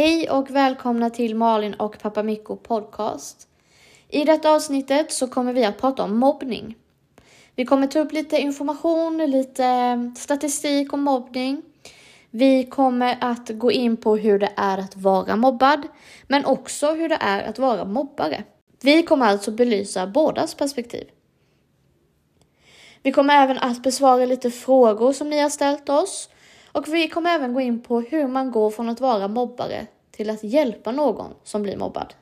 Hej och välkomna till Malin och Pappa Mikko podcast. I detta avsnittet så kommer vi att prata om mobbning. Vi kommer ta upp lite information, lite statistik om mobbning. Vi kommer att gå in på hur det är att vara mobbad, men också hur det är att vara mobbare. Vi kommer alltså belysa bådas perspektiv. Vi kommer även att besvara lite frågor som ni har ställt oss och vi kommer även gå in på hur man går från att vara mobbare till att hjälpa någon som blir mobbad.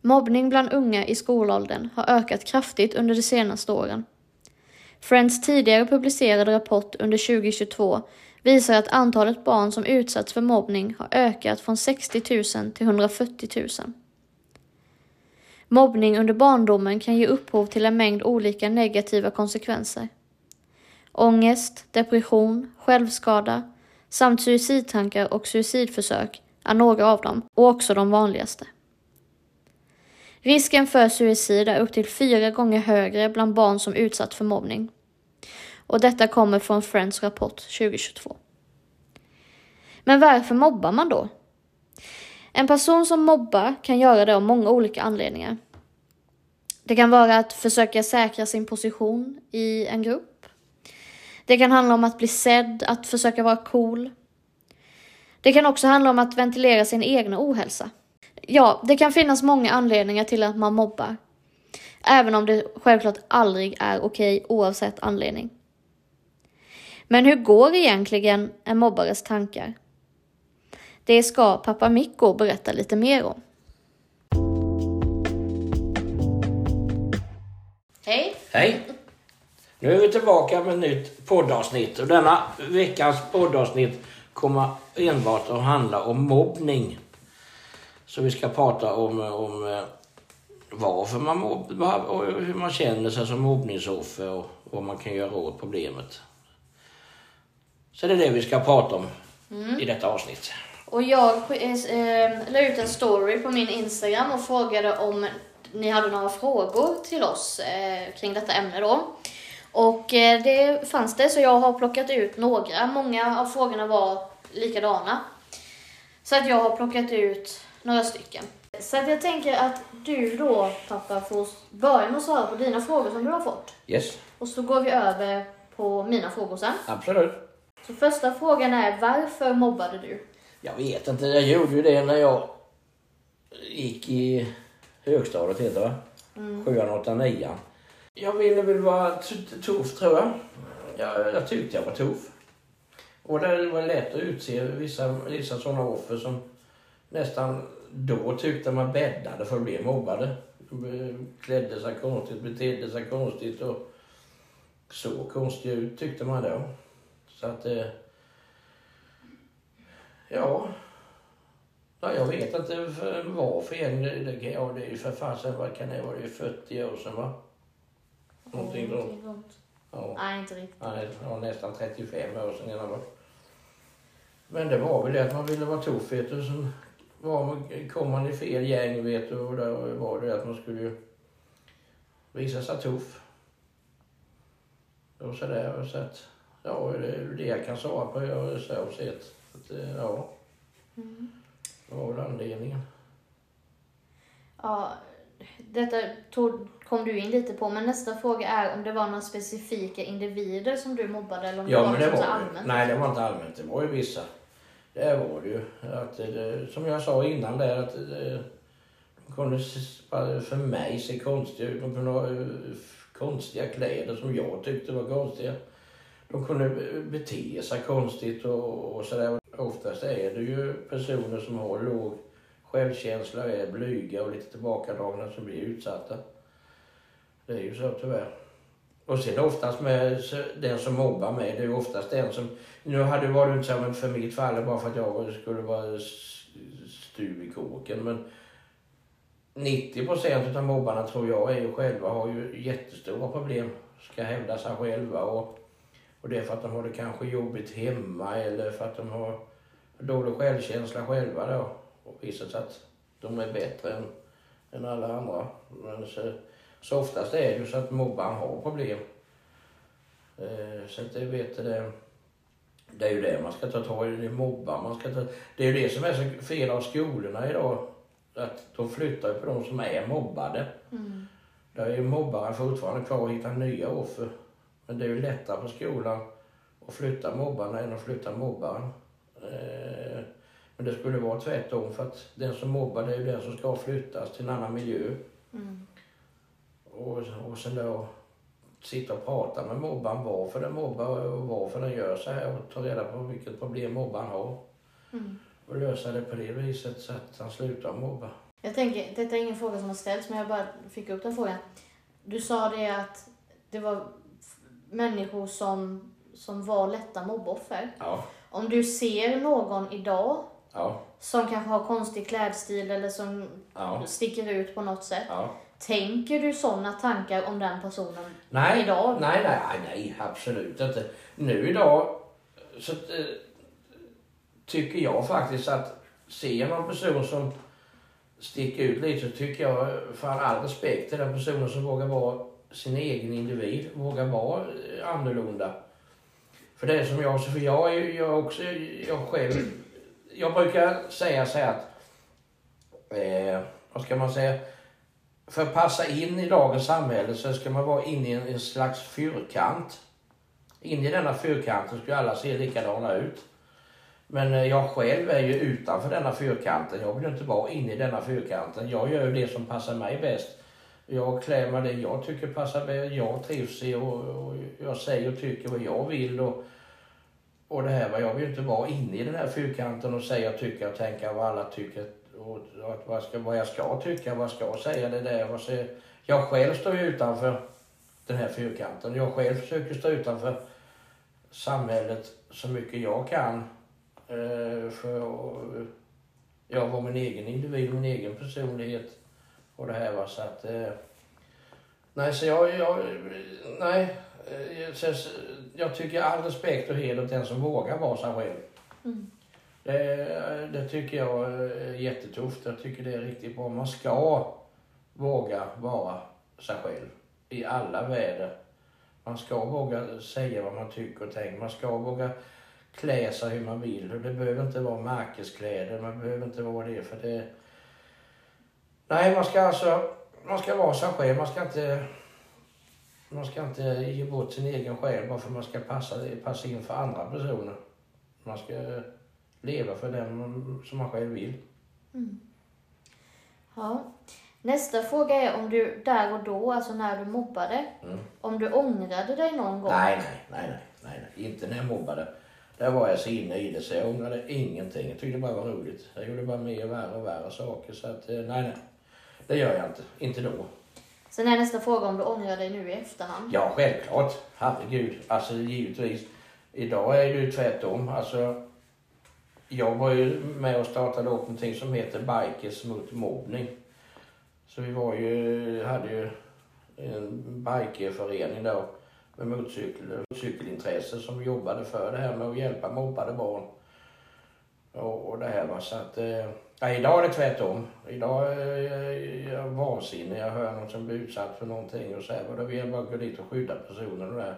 Mobbning bland unga i skolåldern har ökat kraftigt under de senaste åren. Friends tidigare publicerade rapport under 2022 visar att antalet barn som utsatts för mobbning har ökat från 60 000 till 140 000. Mobbning under barndomen kan ge upphov till en mängd olika negativa konsekvenser. Ångest, depression, självskada samt suicidtankar och suicidförsök är några av dem och också de vanligaste. Risken för suicid är upp till fyra gånger högre bland barn som utsatts för mobbning. Och detta kommer från Friends rapport 2022. Men varför mobbar man då? En person som mobbar kan göra det av många olika anledningar. Det kan vara att försöka säkra sin position i en grupp. Det kan handla om att bli sedd, att försöka vara cool. Det kan också handla om att ventilera sin egna ohälsa. Ja, det kan finnas många anledningar till att man mobbar. Även om det självklart aldrig är okej oavsett anledning. Men hur går egentligen en mobbares tankar? Det ska pappa Mikko berätta lite mer om. Hej! Hej! Nu är vi tillbaka med ett nytt poddavsnitt och denna veckans poddavsnitt kommer enbart att handla om mobbning. Så vi ska prata om, om eh, varför man mobbar och hur man känner sig som mobbningsoffer och vad man kan göra åt problemet. Så det är det vi ska prata om mm. i detta avsnitt. Och jag eh, la ut en story på min Instagram och frågade om ni hade några frågor till oss eh, kring detta ämne då. Och eh, det fanns det, så jag har plockat ut några. Många av frågorna var likadana. Så att jag har plockat ut några stycken. Så att jag tänker att du då, pappa, får börja med att svara på dina frågor som du har fått. Yes. Och så går vi över på mina frågor sen. Absolut. Så första frågan är, varför mobbade du? Jag vet inte, jag gjorde ju det när jag gick i högstadiet heter det va? Mm. Sjuan, åttan, nian. Jag ville väl vara tuff tror jag. jag. Jag tyckte jag var tuff. Och det var lätt att utse vissa, vissa sådana offer som nästan då tyckte man bäddade för att bli mobbade. Klädde sig konstigt, betedde sig konstigt och såg konstiga ut tyckte man då. Så att... Eh, ja, Ja, jag vet inte varför igen. Det, det, ja, det är ju för fasen, vad kan det vara, det är 40 år sedan va? Någonting mm, Ja. Nej, inte riktigt. Nej, ja, nästan 35 år sedan alla fall. Men det var väl det att man ville vara tuff vet du. Sen var, kom man i fel gäng vet du och då var det att man skulle visa sig tuff. Och sådär. Så att, ja, det är det jag kan svara på jag så sett. Att, eh, ja. Mm. Det var väl anledningen. Ja, detta tog, kom du in lite på, men nästa fråga är om det var några specifika individer som du mobbade eller om ja, det var, men det var allmänt? Nej, det var inte allmänt. Det var ju vissa. Det var det ju. Att, det, som jag sa innan där, att det, de kunde för mig se konstiga ut. De kunde ha eh, konstiga kläder som jag tyckte var konstiga. De kunde bete sig konstigt och, och sådär. Oftast är det ju personer som har låg självkänsla, är blyga och lite tillbakadragna som blir utsatta. Det är ju så tyvärr. Och sen oftast med den som mobbar mig, det är oftast den som... Nu hade det varit inte så för mitt fall, bara för att jag skulle vara stuv i kåken, men 90 procent av mobbarna tror jag är ju själva, har ju jättestora problem. Ska hävda sig själva och och det är för att de har det kanske jobbigt hemma eller för att de har dålig självkänsla själva då. Och visat att de är bättre än, än alla andra. Men så, så oftast är det ju så att mobbaren har problem. Eh, så att det vet det. Det är ju det man ska ta tag i, det är mobbar. Man ska ta, det är ju det som är så fel av skolorna idag. Att de flyttar på de som är mobbade. Mm. Där är ju mobbaren fortfarande kvar och hittar nya offer. Men det är ju lättare på skolan att flytta mobbarna än att flytta mobbaren. Eh, Men det skulle vara tvärtom för att den som mobbar det är ju den som ska flyttas till en annan miljö. Mm. Och, och sen då sitta och prata med mobbaren varför den mobbar och varför den gör så här och ta reda på vilket problem mobbaren har. Mm. Och lösa det på det viset så att han slutar mobba. Jag tänker, detta är ingen fråga som har ställts, men jag bara fick upp den frågan. Du sa det att det var människor som, som var lätta mobboffer. Ja, Om du ser någon idag ja, som kanske har konstig klädstil eller som ja, sticker ut på något sätt. ja. Tänker du sådana tankar om den personen Nej, idag? nej, nej, nej, absolut inte. Nu idag så eh, tycker jag faktiskt att ser jag någon person som sticker ut lite så tycker jag för all respekt till den personen som vågar vara sin egen individ, vågar vara eh, annorlunda. För det är som jag, för jag är ju jag också, jag själv, jag brukar säga så här att, eh, vad ska man säga, för att passa in i dagens samhälle så ska man vara inne i en, en slags fyrkant. In i denna fyrkanten ska ju alla se likadana ut. Men eh, jag själv är ju utanför denna fyrkanten. Jag vill inte vara inne i denna fyrkanten. Jag gör ju det som passar mig bäst. Jag klär mig det jag tycker passar bäst. Jag trivs i och, och jag säger och tycker vad jag vill. Och, och det här, jag vill ju inte vara inne i den här fyrkanten och säga och tycka och tänka vad alla tycker. Och, och att vad, ska, vad jag ska tycka, vad jag ska säga. Det där. Vad ska, jag själv står ju utanför den här fyrkanten. Jag själv försöker stå utanför samhället så mycket jag kan. Eh, för att jag var min egen individ, min egen personlighet. Och det här var så att... Eh, nej, så jag... jag nej. Eh, så, jag tycker all respekt och heder åt den som vågar vara sig själv. Mm. Det, det tycker jag är jättetufft. Jag tycker det är riktigt bra. Man ska våga vara sig själv i alla väder. Man ska våga säga vad man tycker och tänker. Man ska våga klä sig hur man vill. Och det behöver inte vara märkeskläder. Man behöver inte vara det för det... Nej, man ska alltså... Man ska vara sig själv. Man ska inte... Man ska inte ge bort sin egen själ bara för att man ska passa, passa in för andra personer. Man ska leva för den som man själv vill. Mm. Ja. Nästa fråga är om du där och då, alltså när du mobbade, Mm. om du ångrade dig någon gång? Nej, nej, nej, nej, nej, nej, inte när jag mobbade. Där var jag så inne i det så jag ångrade ingenting. Jag tyckte det bara var roligt. Jag gjorde bara mer värre och värre saker så att eh, nej, nej. Det gör jag inte. Inte då. Sen är nästa fråga om du ångrar dig nu i efterhand. Ja, självklart. Herregud. Alltså givetvis. Idag är det ju tvärtom. Alltså, jag var ju med och startade upp någonting som heter Bikers mot mobbning. Så vi var ju, hade ju en bikerförening då med motorcykel, motorcykelintresse som jobbade för det här med att hjälpa mobbade barn. Och, och det här var så att, eh, ja, idag är det tvärtom. Idag är jag vansinnig. Jag hör någon som blir utsatt för någonting och så här. Och då vill jag bara gå dit och skydda personen och där.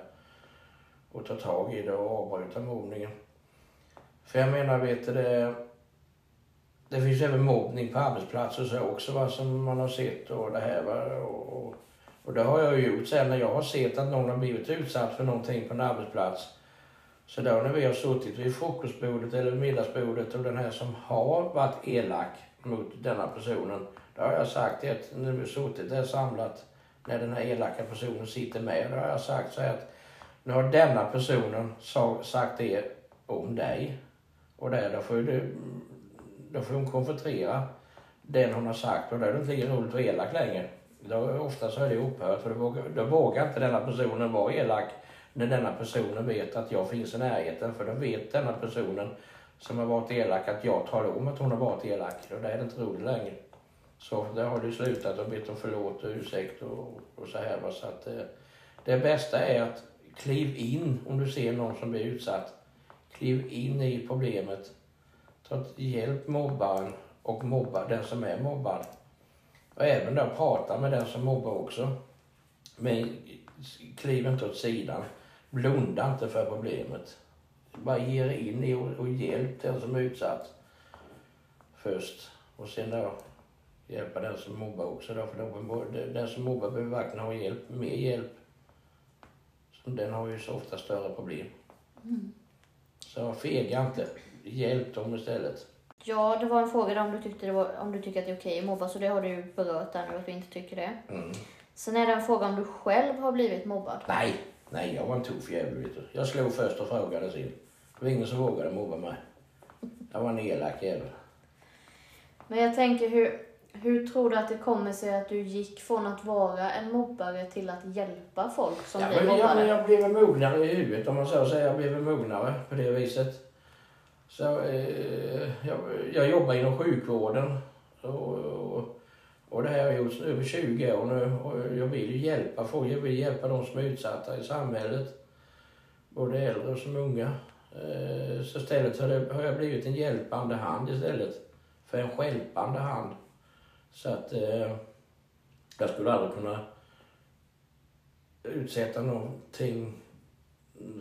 Och ta tag i det och avbryta mobbningen. För jag menar, vet du det. Det finns även mobbning på arbetsplatser så också va, som man har sett och det här va. Och, och, och det har jag ju gjort sen när jag har sett att någon har blivit utsatt för någonting på en arbetsplats. Så då när vi har suttit vid frukostbordet eller middagsbordet och den här som har varit elak mot denna personen. Då har jag sagt att när vi har suttit där samlat, när den här elaka personen sitter med, då har jag sagt så här att nu har denna personen sagt det om dig. Och där, då får ju du, då får hon konfrontera den hon har sagt och då är det inte lika roligt att vara elak längre. Då, ofta så är det upphört för då vågar, då vågar inte denna personen vara elak när denna personen vet att jag finns i närheten. För då vet denna personen som har varit elak att jag talar om att hon har varit elak. Och då är det inte roligt längre. Så där har du slutat och bett om förlåt och ursäkt och, och så här. Så att, eh, det bästa är att kliv in om du ser någon som blir utsatt. Kliv in i problemet. Ta hjälp mobbaren och mobba den som är mobbad. Och även då prata med den som mobbar också. Men kliv inte åt sidan. Blunda inte för problemet. bara ger in i och, hjälp den som är utsatt först. Och sen då hjälpa den som mobbar också då. För den som mobbar behöver verkligen ha hjälp, mer hjälp. Så den har ju så ofta större problem. Mm. Så fega inte. Hjälp dem istället. Ja, det var en fråga om du, tyckte det var, om du tycker att det är okej att mobba, så det har du ju berört där nu att du inte tycker det. Mm. Sen är det en fråga om du själv har blivit mobbad. Nej, nej jag var en tuff jävel vet du. Jag slog först och frågade sen. Det var ingen som vågade mobba mig. Jag var en elak jävel. Men jag tänker, hur, hur tror du att det kommer sig att du gick från att vara en mobbare till att hjälpa folk som Ja, blir mobbade? jag blev mognare i huvudet om man så säger. Jag blev mognare på det viset. Så, eh, jag, jag jobbar inom sjukvården. Och, och, och det här har jag gjort över 20 år nu. Och jag vill ju hjälpa folk. Jag vill hjälpa de som är utsatta i samhället. Både äldre som unga. Eh, så istället har, det, har jag blivit en hjälpande hand istället. För en stjälpande hand. Så att eh, jag skulle aldrig kunna utsätta någonting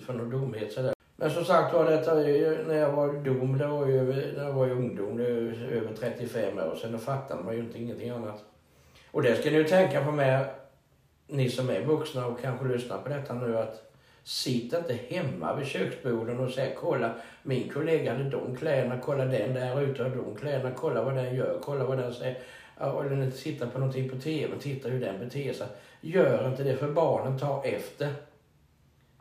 för någon dumhet sådär. Men som sagt var, detta är ju, när jag var dum, det var ju över, när jag var ungdom, det är över 35 år sedan, då fattade man ju inte ingenting annat. Och det ska ni ju tänka på med, ni som är vuxna och kanske lyssnar på detta nu, att sitt inte hemma vid köksborden och säg kolla, min kollega hade de kläderna, kolla den där ute har de kläderna, kolla vad den gör, kolla vad den säger. Ja, Eller inte titta på någonting på TV, titta hur den beter sig. Gör inte det för barnen tar efter.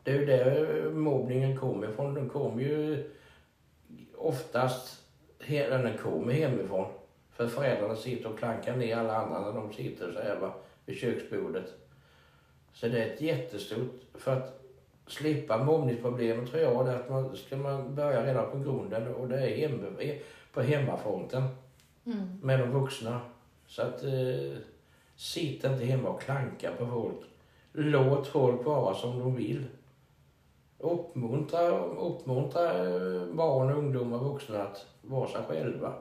Det är ju där mobbningen kommer ifrån. Den kommer ju oftast, eller den kommer hemifrån. För föräldrarna sitter och klankar ner alla andra när de sitter så här va, vid köksbordet. Så det är ett jättestort, för att slippa mobbningsproblemen tror jag, det är att man ska man börja redan på grunden och det är hemme, på hemmafronten Mm. med de vuxna. Så att eh, sitt inte hemma och klanka på folk. Låt folk vara som de vill. Uppmuntra, uppmuntra eh, barn, ungdomar och vuxna att vara sig själva.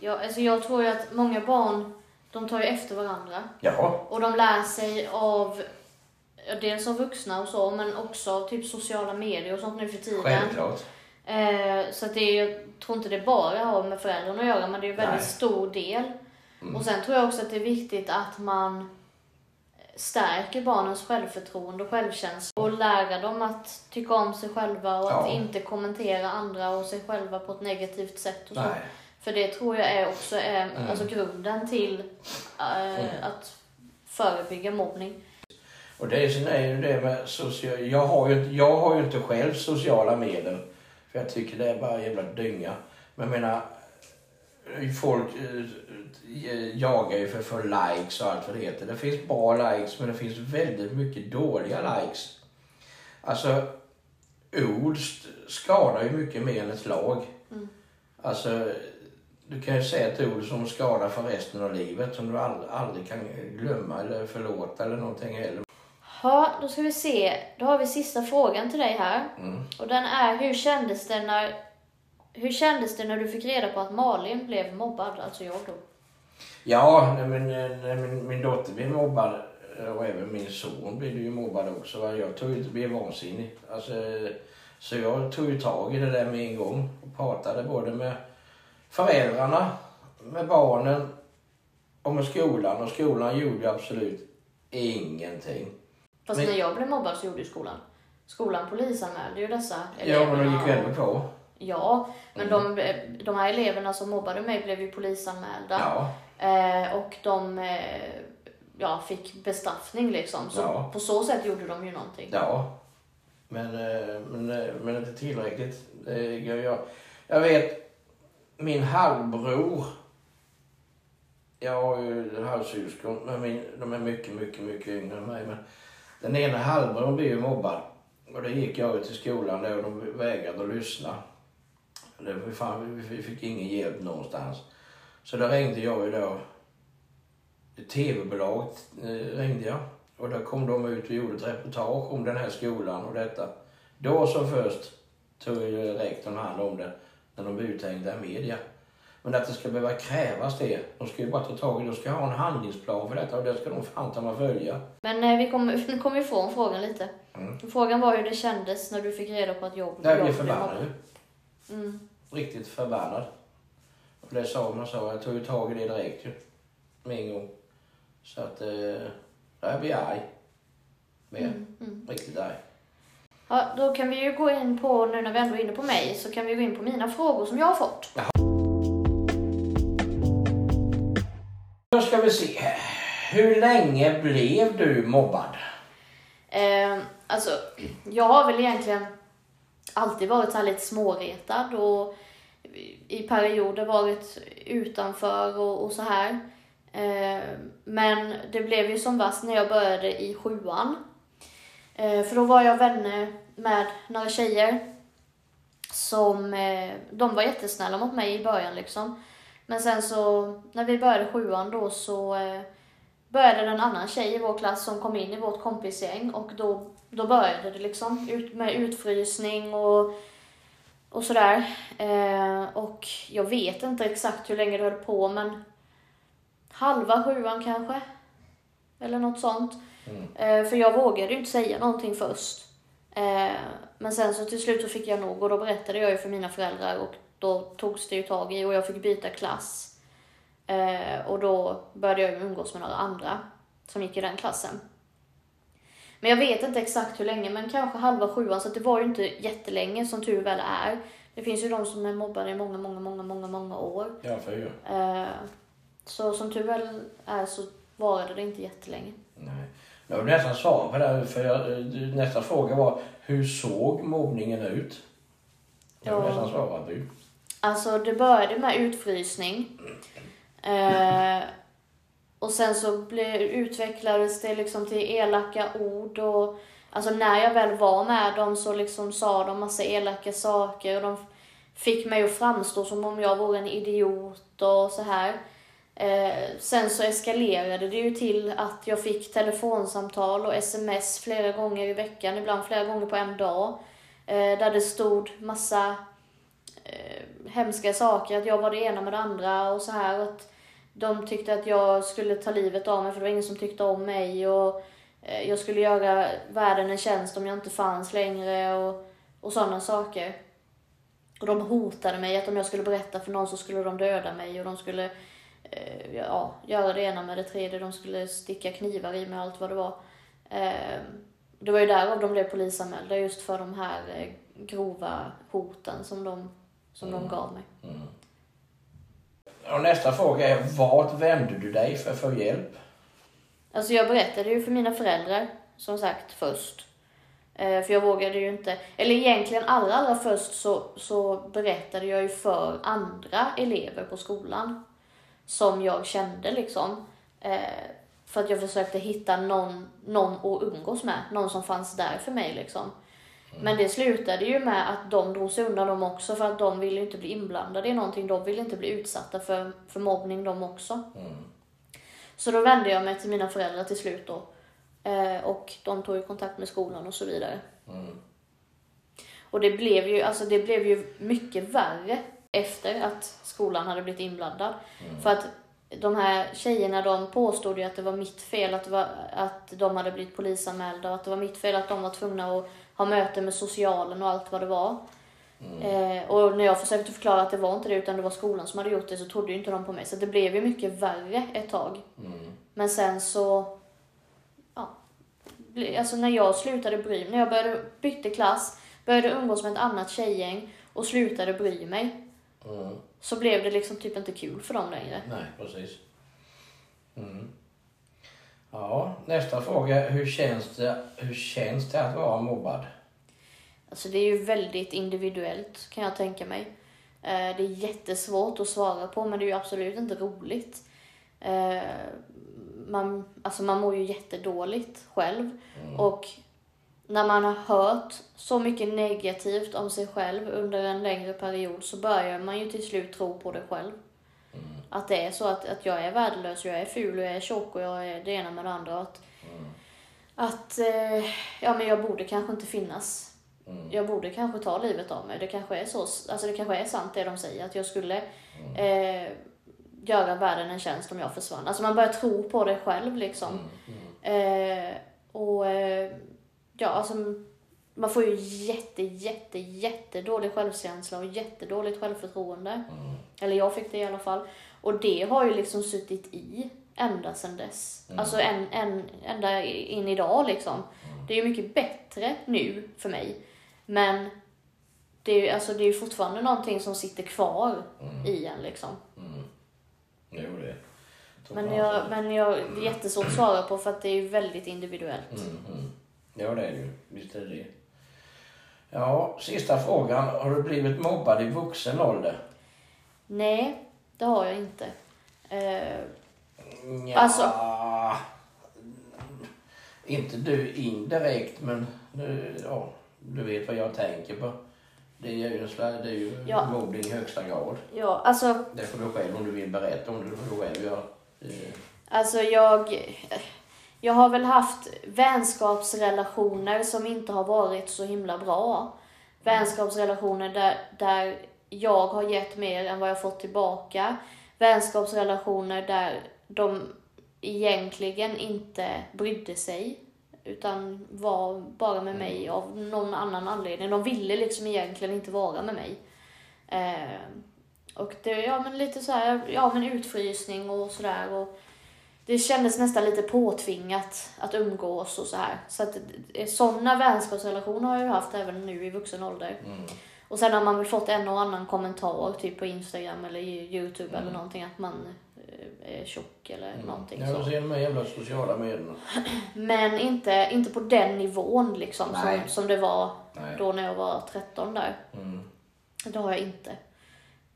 Ja, alltså jag tror ju att många barn, de tar ju efter varandra. Ja, Och de lär sig av, dels av vuxna och så, men också av typ sociala medier och sånt nu för tiden. självklart. Eh, så att det är, jag tror inte det bara har med föräldrarna att göra, men det är en väldigt Nej. stor del. Mm. Och sen tror jag också att det är viktigt att man stärker barnens självförtroende och självkänsla och lära dem att tycka om sig själva och att Ja. inte kommentera andra och sig själva på ett negativt sätt. Och så. För det tror jag är också är, Mm. alltså grunden till eh, Mm. att förebygga mobbning. Och det är, ju det med social... Jag har, ju, jag har ju inte själv sociala medel. För jag tycker det är bara jävla dynga. Men jag menar, eh, folk eh, jagar ju för att få likes och allt vad det heter. Det finns bra likes men det finns väldigt mycket dåliga likes. Alltså, ord skadar ju mycket mer än ett slag. Mm. Alltså, du kan ju säga ett ord som skadar för resten av livet som du aldrig, aldrig kan glömma eller förlåta eller någonting heller. Ja, då ska vi se. Då har vi sista frågan till dig här. Mm. Och den är, hur kändes det när, hur kändes det när du fick reda på att Malin blev mobbad, alltså jag då? Ja, men, min, min dotter blev mobbad eh, och även min son blev ju mobbad också. Va? Jag tog blev vansinnig. Alltså, så jag tog ju tag i det där med en gång och pratade både med föräldrarna, med barnen och med skolan. Och skolan gjorde absolut ingenting. Fast Men- när jag blev mobbad så gjorde ju skolan. Skolan polisanmälde ju dessa Ja, men de gick ju ändå på. Ja, men Mm. de, de här eleverna som mobbade mig blev ju polisanmälda. Ja, Eh, och de eh, ja, fick bestraffning liksom. Så Ja. på så sätt gjorde de ju någonting. ja. Men, eh, men, eh, men inte tillräckligt. Gör jag. Jag vet, min halvbror jag har ju halvsyskon, men min, de är mycket, mycket, mycket yngre än mig. Men den ena halvan blev ju mobbad. Och då gick jag ut till skolan där och de vägrade att lyssna. Det fan, vi fick ingen hjälp någonstans. Så då ringde jag ju då, tv-bolaget eh, ringde jag. Och då kom de ut och gjorde ett reportage om den här skolan och detta. Då som först tog ju rektorn hand om det, när de blev uthängda i media. Men att det ska behöva krävas det. De ska ju bara ta tag i det. De ska ha en handlingsplan för detta och det ska de fan ta mig följa. Men eh, vi kommer vi kommer ifrån frågan lite. Mm. Frågan var hur det kändes när du fick reda på att jobb... Jag blev förbannad. Mm. Riktigt förbannad. Och det sa man sa. Jag tog ju tag i det direkt ju. Med en gång. Så att... Eh, jag blir arg. Mer. Mm. Mm. Riktigt arg. Ja, då kan vi ju gå in på, nu när vi ändå är inne på mig, så kan vi gå in på mina frågor som jag har fått. Då ska vi se här. Hur länge blev du mobbad? Eh, alltså, jag har väl egentligen alltid varit så här lite småretad och i perioder varit utanför och, och så här. Eh, men det blev ju som värst när jag började i sjuan. Eh, för då var jag vänner med några tjejer som, eh, de var jättesnälla mot mig i början liksom. Men sen så, när vi började sjuan då så eh, började det en annan tjej i vår klass som kom in i vårt kompisgäng och då, då började det liksom ut med utfrysning och, och sådär. Eh, och jag vet inte exakt hur länge det höll på men halva sjuan kanske. Eller något sånt. Mm. Eh, för jag vågade ju inte säga någonting först. Eh, men sen så till slut så fick jag nog och då berättade jag ju för mina föräldrar och då togs det ju tag i och jag fick byta klass. Eh, och då började jag umgås med några andra som gick i den klassen. Men jag vet inte exakt hur länge, men kanske halva sjuan, så det var ju inte jättelänge som tur väl är. Det finns ju de som är mobbade i många, många, många, många, många år. Ja, för ju. Eh, så som tur väl är så varade det inte jättelänge. Nej. Jag vill nästan svara på det. här, För jag, nästa fråga var, hur såg mobbningen ut? Jag vill Ja. nästan svara på. Alltså det började med utfrysning. Eh, och sen så blev, utvecklades det liksom till elaka ord och alltså när jag väl var med dem så liksom sa de massa elaka saker och de fick mig att framstå som om jag vore en idiot och så här. Eh, sen så eskalerade det ju till att jag fick telefonsamtal och sms flera gånger i veckan, ibland flera gånger på en dag. Eh, där det stod massa eh, hemska saker, att jag var det ena med det andra och så här. Att de tyckte att jag skulle ta livet av mig för det var ingen som tyckte om mig och eh, jag skulle göra världen en tjänst om jag inte fanns längre och, och sådana saker. Och de hotade mig att om jag skulle berätta för någon så skulle de döda mig och de skulle eh, ja, göra det ena med det tredje. De skulle sticka knivar i mig och allt vad det var. Eh, det var ju därav de blev polisanmälda, just för de här eh, grova hoten som de, som de gav mig. Mm. Och nästa fråga är, vart vände du dig för att få hjälp? Alltså jag berättade ju för mina föräldrar, som sagt, först. Eh, för jag vågade ju inte, eller egentligen allra, allra först så, så berättade jag ju för andra elever på skolan. Som jag kände liksom. Eh, för att jag försökte hitta någon, någon att umgås med, någon som fanns där för mig liksom. Men det slutade ju med att de drog sig undan dem också för att de ville inte bli inblandade i någonting. De ville inte bli utsatta för, för mobbning de också. Mm. Så då vände jag mig till mina föräldrar till slut då. Eh, och de tog ju kontakt med skolan och så vidare. Mm. Och det blev ju, alltså det blev ju mycket värre efter att skolan hade blivit inblandad. För att de här tjejerna de påstod ju att det var mitt fel att, var, att de hade blivit polisanmälda och att det var mitt fel att de var tvungna att ha möte med socialen och allt vad det var. Eh, och när jag försökte förklara att det var inte det utan det var skolan som hade gjort det så trodde ju inte de på mig. Så det blev ju mycket värre ett tag. Mm. Men sen så, ja, alltså när jag slutade bry mig, när jag började bytte klass, började umgås med ett annat tjejgäng och slutade bry mig, Mm. så blev det liksom typ inte kul för dem längre. Nej, precis. Mm. Ja, nästa fråga. Hur känns, det, hur känns det att vara mobbad? Alltså det är ju väldigt individuellt kan jag tänka mig. Eh, Det är jättesvårt att svara på men det är ju absolut inte roligt. Eh, Man, alltså man mår ju jättedåligt själv. Och när man har hört så mycket negativt om sig själv under en längre period så börjar man ju till slut tro på det själv. Att det är så att, att jag är värdelös, jag är ful, jag är tjock och jag är det ena med det andra. Och att, att eh, ja, men jag borde kanske inte finnas Mm. jag borde kanske ta livet av mig. Det kanske är så, alltså det kanske är sant det de säger, att jag skulle Mm. eh, göra världen en tjänst om jag försvann. Alltså man börjar tro på det själv liksom. Mm. Mm. Eh, och eh, ja, alltså man får ju jätte, jätte, jätte dålig självkänsla och jättedåligt självförtroende. Mm. Eller jag fick det i alla fall. Och det har ju liksom suttit i ända sedan dess. Mm. Alltså en, en, ända in idag liksom. Mm. Det är ju mycket bättre nu för mig. Men det är ju alltså, det är fortfarande någonting som sitter kvar Mm. i en liksom. Mm. Jo, det tror Men jag, men jag, det är jättesvårt att svara på för att det är ju väldigt individuellt. Mm, mm. Ja, det är det ju. Visst är det det. Ja, sista frågan. Har du blivit mobbad i vuxen ålder? Nej, det har jag inte. Eh, Ja, Alltså- Inte du indirekt, men nu, ja, du vet vad jag tänker på. Det är ju, det är ju Ja. mobbning i högsta grad. ja, alltså, Det får du själv, om du vill berätta om det, det får du själv göra. Eh, alltså jag... Jag har väl haft vänskapsrelationer som inte har varit så himla bra. Vänskapsrelationer där, där jag har gett mer än vad jag fått tillbaka. Vänskapsrelationer där de egentligen inte brydde sig. Utan var bara med mig av någon annan anledning. De ville liksom egentligen inte vara med mig. Eh, och det, ja men lite så här, ja men utfrysning och sådär. Och det kändes nästan lite påtvingat att umgås och så här. Så att sådana vänskapsrelationer har jag haft även nu i vuxen ålder. Mm. Och sen har man väl fått en och annan kommentar typ på Instagram eller Youtube eller Mm. någonting att man eh, är tjock eller någonting Ja, så. sen de här jävla sociala medierna. Men inte, inte på den nivån liksom Nej. som, som det var Nej. då när jag var 13 där. Mm. Det har jag inte.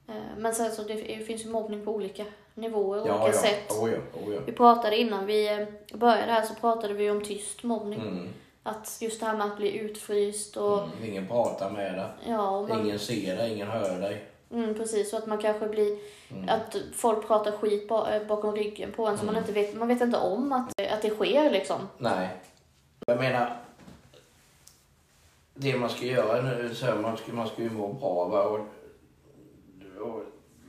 Eh, Men sen så det det finns ju mobbning på olika nivåer och Ja, olika ja. sätt. Oh, ja. Oh, ja. Vi pratade innan vi eh, började här så pratade vi om tyst mobbning. Mm. Att just det här med att bli utfryst och Mm. Ingen pratar med dig. ja, man, Ingen ser dig, ingen hör dig. mm, precis. Och att man kanske blir, Mm. att folk pratar skit eh, bakom ryggen på en som man Mm. inte vet, man vet inte om att, att det sker liksom. Nej. Jag menar, det man ska göra nu, så här, man, ska, man ska ju må bra. Va? Och, och,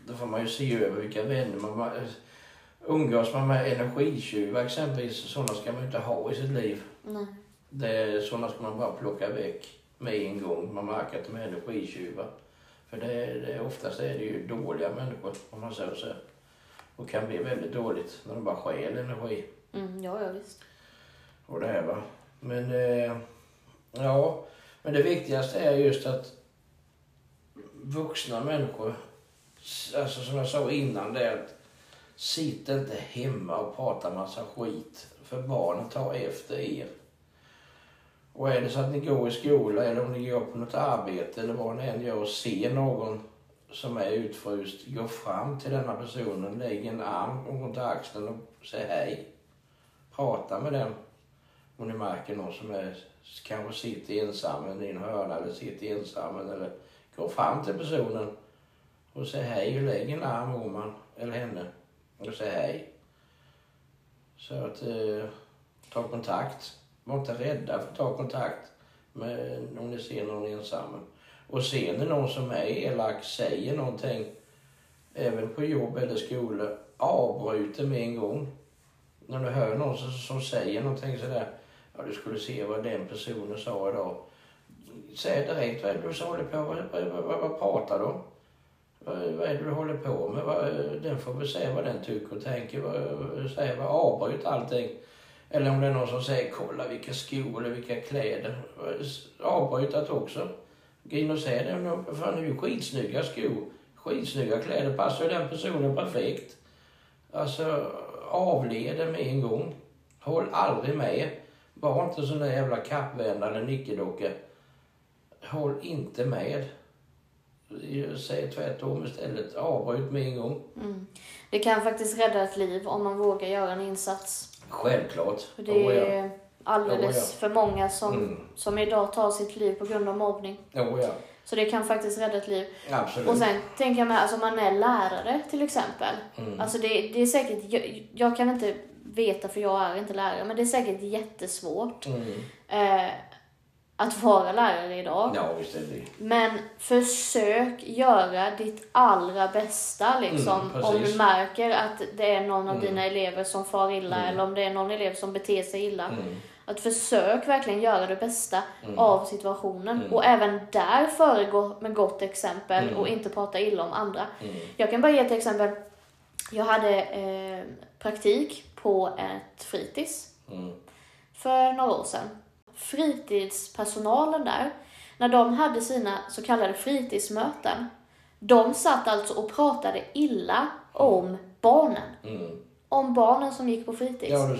då får man ju se över vilka vänner man... man umgås man med energitjuvar exempelvis, sådana ska man ju inte ha i sitt liv. Nej. Det, sådana ska man bara plocka väck med en gång. Man märker att de är energitjuvar. För det, det, oftast är det ju dåliga människor, om man säger så. Och kan bli väldigt dåligt när de bara stjäl energi. Mm, ja, ja, visst. Och det här va. Men eh, ja, men det viktigaste är just att vuxna människor, alltså som jag sa innan, det är att sitt inte hemma och prata massa skit. För barnen tar efter er. Och är det så att ni går i skola eller om ni går på något arbete eller vad ni än gör och ser någon som är utfryst, gå fram till denna personen, lägg en arm runt axeln och säg hej. Prata med den om ni märker någon som är, kanske sitter ensam i en hörna eller sitter ensam eller gå fram till personen och säg hej och lägg en arm om han eller henne och säg hej. Så att eh, ta kontakt. Var inte rädda för att ta kontakt med, om ni ser någon ensam. Och ser ni någon som är elak, säger någonting, även på jobb eller skola, avbryt det med en gång. När du hör någon som, som säger någonting sådär, ja du skulle se vad den personen sa idag. Säg direkt vad är det du håller på vad, vad, vad, vad, pratar du om? Vad, är det du håller på med? Den får väl säga vad den tycker och tänker. Säga vad, avbryt allting. Eller om det är någon som säger kolla vilka skor eller vilka kläder. Avbryt det också. Gå in och säg det. Fan det är ju skitsnygga skor. Skitsnygga kläder. Passar ju den personen perfekt. Alltså avleder med en gång. Håll aldrig med. Var inte sån där jävla kappvändare eller nickedocka. Håll inte med. Säg tvärtom istället. Avbryt med en gång. Mm. Det kan faktiskt rädda ett liv om man vågar göra en insats. Självklart. För det Oh, ja. är alldeles Oh, för många som, Mm. som idag tar sitt liv på grund av mobbning. Oh, ja. Så det kan faktiskt rädda ett liv. Absolut. Och sen tänker jag med, alltså man är lärare till exempel. Mm. Alltså det, det är säkert, jag, jag kan inte veta för jag är inte lärare, men det är säkert jättesvårt. Mm. Eh, att vara lärare idag. Ja, visst är det Men försök göra ditt allra bästa liksom. Mm, om du märker att det är någon av Mm. dina elever som far illa Mm. eller om det är någon elev som beter sig illa. Mm. Att försök verkligen göra det bästa Mm. av situationen. Mm. Och även där föregå med gott exempel Mm. och inte prata illa om andra. Mm. Jag kan bara ge ett exempel. Jag hade eh, praktik på ett fritids Mm. för några år sedan. Fritidspersonalen där, när de hade sina så kallade fritidsmöten, de satt alltså och pratade illa om barnen. Mm. Om barnen som gick på fritids. Ja.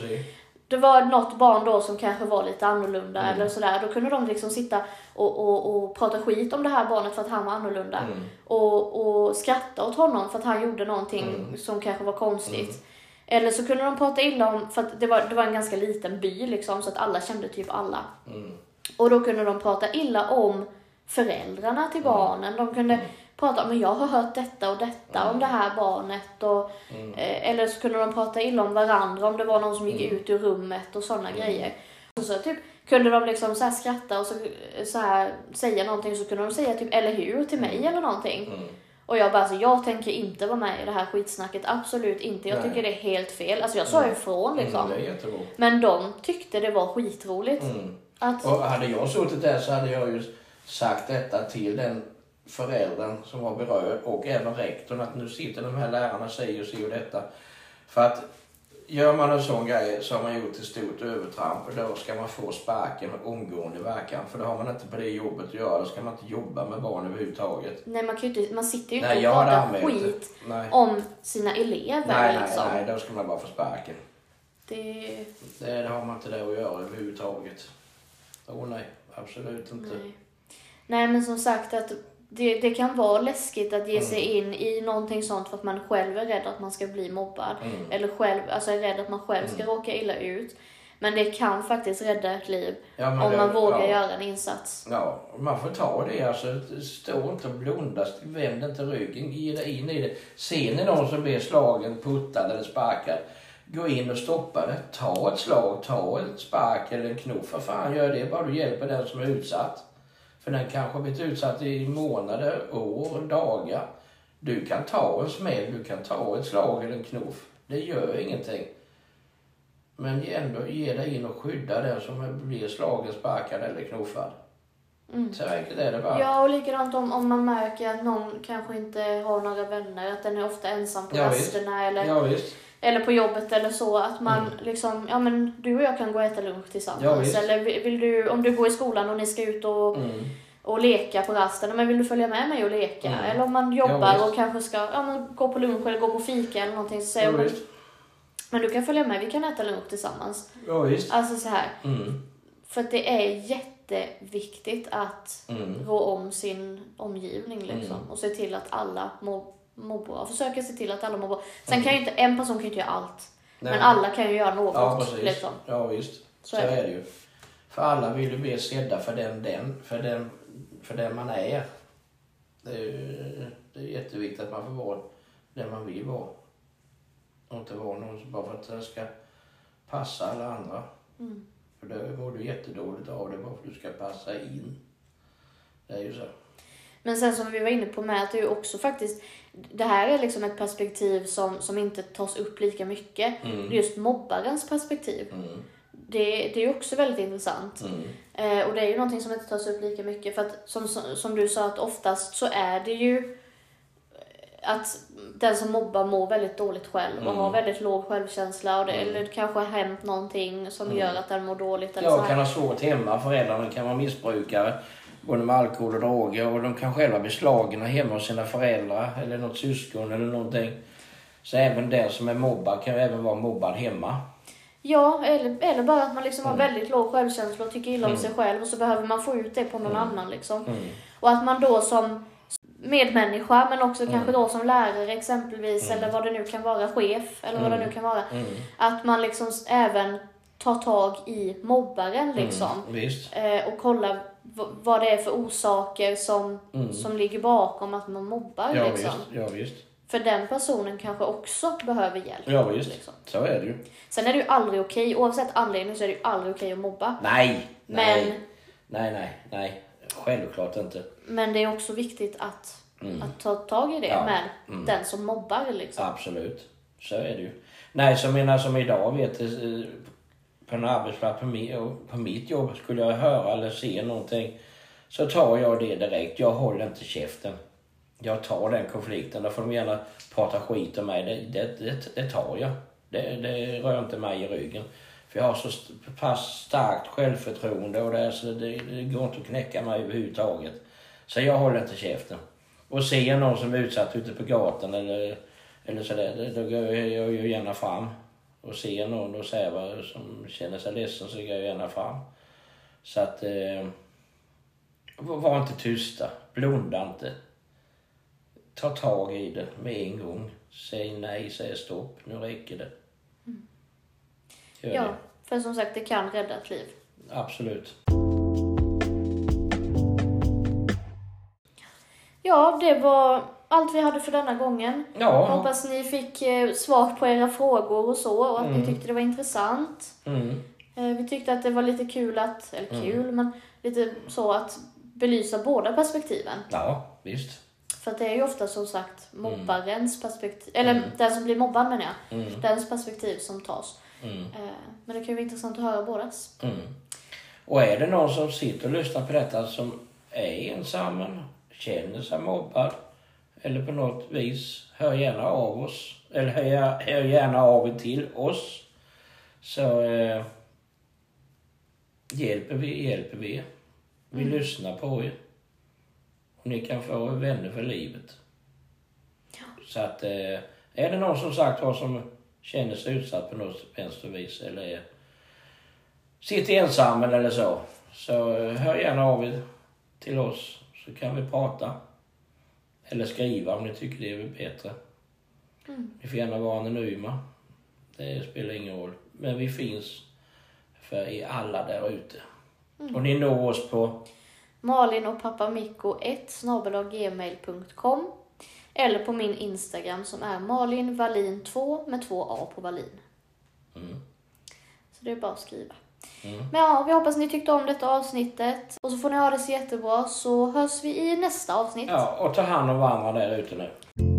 Det var något barn då som kanske var lite annorlunda Mm. eller sådär. Då kunde de liksom sitta och, och, och prata skit om det här barnet för att han var annorlunda. Mm. Och, och skratta åt honom för att han gjorde någonting Mm. som kanske var konstigt. Mm. Eller så kunde de prata illa om, för att det var, det var en ganska liten by liksom, så att alla kände typ alla. Mm. Och då kunde de prata illa om föräldrarna till barnen. De kunde Mm. prata om, jag har hört detta och detta Mm. om det här barnet. Och, Mm. eh, eller så kunde de prata illa om varandra om det var någon som gick Mm. ut ur rummet och sådana Mm. grejer. Och så typ kunde de liksom så skratta och så, så här, säga någonting så kunde de säga typ eller hur till mig Mm. eller någonting. Mm. Och jag bara, alltså, jag tänker inte vara med i det här skitsnacket, absolut inte. Jag Nej. tycker det är helt fel. Alltså jag sa Mm. ifrån liksom. Mm, är jättebra. Men de tyckte det var skitroligt. Mm. Att, Och hade jag suttit där så hade jag ju sagt detta till den föräldern som var berörd och även rektorn att nu sitter de här lärarna och säger och säger detta. För att gör man en sån grej så har man gjort ett stort övertramp och då ska man få sparken omgående verkan. För då har man inte på det jobbet att göra. Då ska man inte jobba med barn överhuvudtaget. nej, man, kan ju inte, man sitter ju Nej, inte och pratar det. skit Nej. om sina elever Nej, nej, liksom. nej, då ska man bara få sparken. Det, Det, det har man inte där att göra överhuvudtaget. Åh nej, absolut inte. nej. nej, men som sagt att det, det kan vara läskigt att ge sig in i någonting sånt för att man själv är rädd att man ska bli mobbad. Mm. Eller själv, alltså är rädd att man själv ska råka illa ut. Men det kan faktiskt rädda ett liv Ja, om det- man vågar ja. göra en insats. Ja, man får ta det. Alltså, stå inte och blunda, vänd inte ryggen, ge dig in i det. Ser ni någon som blir slagen, puttad eller sparkad, gå in och stoppa det. Ta ett slag, ta ett spark eller en knuff. För fan, gör det bara du hjälper den som är utsatt. För den kanske har blivit utsatt i månader, år, dagar. Du kan ta en smäll, du kan ta ett slag eller en knuff. Det gör ingenting. Men ändå ge dig in och skydda den som blir slagen, sparkad eller knuffad. Mm. Så enkelt är det bara. Ja, och likadant om, om man märker att någon kanske inte har några vänner, att den är ofta ensam på Ja, rasterna eller, Ja, visst. Eller på jobbet eller så. Att man Mm. liksom, ja men du och jag kan gå och äta lunch Ja, tillsammans. visst. eller vill du, om du går i skolan och ni ska ut och, Mm. och leka på rasten, men vill du följa med mig och leka? Mm. Eller om man Ja, jobbar visst. och kanske ska ja, men gå på lunch eller gå på fika eller någonting. Så säger Ja, man, men du kan följa med, vi kan äta lunch tillsammans. Ja, visst. Alltså så här, Mm. för att det är jätteviktigt att Mm. rå om sin omgivning liksom. Mm. Och se till att alla mår, mår bra. Försöka se till att alla mår bra. Sen Mm. kan ju inte, en person kan inte göra allt. Nej. Men alla kan ju göra något. Ja, precis. liksom. Ja, visst. Så Så, är det. är det ju. För alla vill ju bli sedda för den, den, för den, för den man är. Det är, ju, det är jätteviktigt att man får vara den man vill vara. Och inte vara någon bara för att det ska passa alla andra. Mm. För då mår du jättedåligt av det bara för att du ska passa in. Det är ju så. Men sen som vi var inne på med att det är också faktiskt, det här är liksom ett perspektiv som, som inte tas upp lika mycket. Mm. just mobbarens perspektiv. Mm. Det, det är också väldigt intressant. Mm. Eh, och det är ju någonting som inte tas upp lika mycket för att som, som, du sa att oftast så är det ju att den som mobbar mår väldigt dåligt själv och Mm. har väldigt låg självkänsla och det, Mm. eller det kanske har hänt någonting som Mm. gör att den mår dåligt eller så Ja, här. kan ha svårt hemma. Föräldrarna kan vara missbrukare. Både med alkohol och droger. Och de kan själva bli slagna hemma hos sina föräldrar. Eller något syskon eller någonting. Så även den som är mobbad kan även vara mobbad hemma. Ja, eller, eller bara att man liksom har Mm. väldigt låg självkänsla och tycker illa om Mm. sig själv och så behöver man få ut det på någon Mm. annan liksom. Mm. Och att man då som medmänniska men också Mm. kanske då som lärare exempelvis eller vad det nu kan vara, chef eller vad det nu kan vara. Att man liksom även tar tag i mobbaren liksom. Mm. Visst. Eh, och kollar v- vad det är för orsaker som, Mm. som ligger bakom att man mobbar Ja, liksom. visst. Ja, visst. För den personen kanske också behöver hjälp. Ja, visst. Liksom. Så är det ju. Sen är det ju aldrig okej, oavsett anledning så är det ju aldrig okej att mobba. Nej. Men Nej. Nej, nej, nej. Självklart inte. Men det är också viktigt att, att ta tag i det Ja. med den som mobbar. Liksom. Absolut. Så är det ju. Nej, så menar som idag vet eh, på en arbetsplats på, mi, på mitt jobb skulle jag höra eller se någonting så tar jag det direkt. Jag håller inte käften. Jag tar den konflikten. Då får de gärna prata skit om mig. Det, det, det, det tar jag. Det, det rör inte mig i ryggen. För jag har så pass starkt självförtroende och det, så det, det går inte att knäcka mig överhuvudtaget. Så jag håller inte käften. Och ser jag någon som är utsatt ute på gatan eller, eller sådär, då går jag, jag ju gärna fram. Och ser någon och säger vad som känner sig ledsen så går jag gärna fram. Så att, eh, var inte tysta, blunda inte. Ta tag i det med en gång. Säg nej, säg stopp, nu räcker det. Gör Ja, det. för som sagt, det kan rädda ett liv. Absolut. Ja, det var allt vi hade för denna gången. Ja. Hoppas ni fick eh, svar på era frågor och så och att ni tyckte det var intressant. Mm. Eh, vi tyckte att det var lite kul att, eller kul, men lite så att belysa båda perspektiven. Ja, visst. För det är ju ofta som sagt mobbarens perspektiv, eller den som blir mobbad menar jag, Mm. dens perspektiv som tas. Mm. Eh, men det kan ju vara intressant att höra bådas. Mm. Och är det någon som sitter och lyssnar på detta som är ensam, känner sig mobbad eller på något vis, hör gärna av oss. Eller hör, hör gärna av er till oss. Så eh, hjälper vi, hjälper vi. Vi lyssnar på er. Och ni kan få vänner för livet. Så att eh, är det någon som sagt var som känner sig utsatt på något vänstervis eller är sitter ensam eller så, så eh, hör gärna av er till oss så kan vi prata. Eller skriva om ni tycker det är bättre. Ni får gärna vara anonyma. Det spelar ingen roll. Men vi finns för er alla där ute. Och ni når oss på Malin och pappa Mikko 1 gmail.com eller på min Instagram som är Malin Wallin 2 med två A på Wallin. Mm. Så det är bara att skriva. Mm. Men ja, vi hoppas ni tyckte om detta avsnittet. Och så får ni ha det så jättebra så hörs vi i nästa avsnitt. Ja, och ta hand om varandra där ute nu.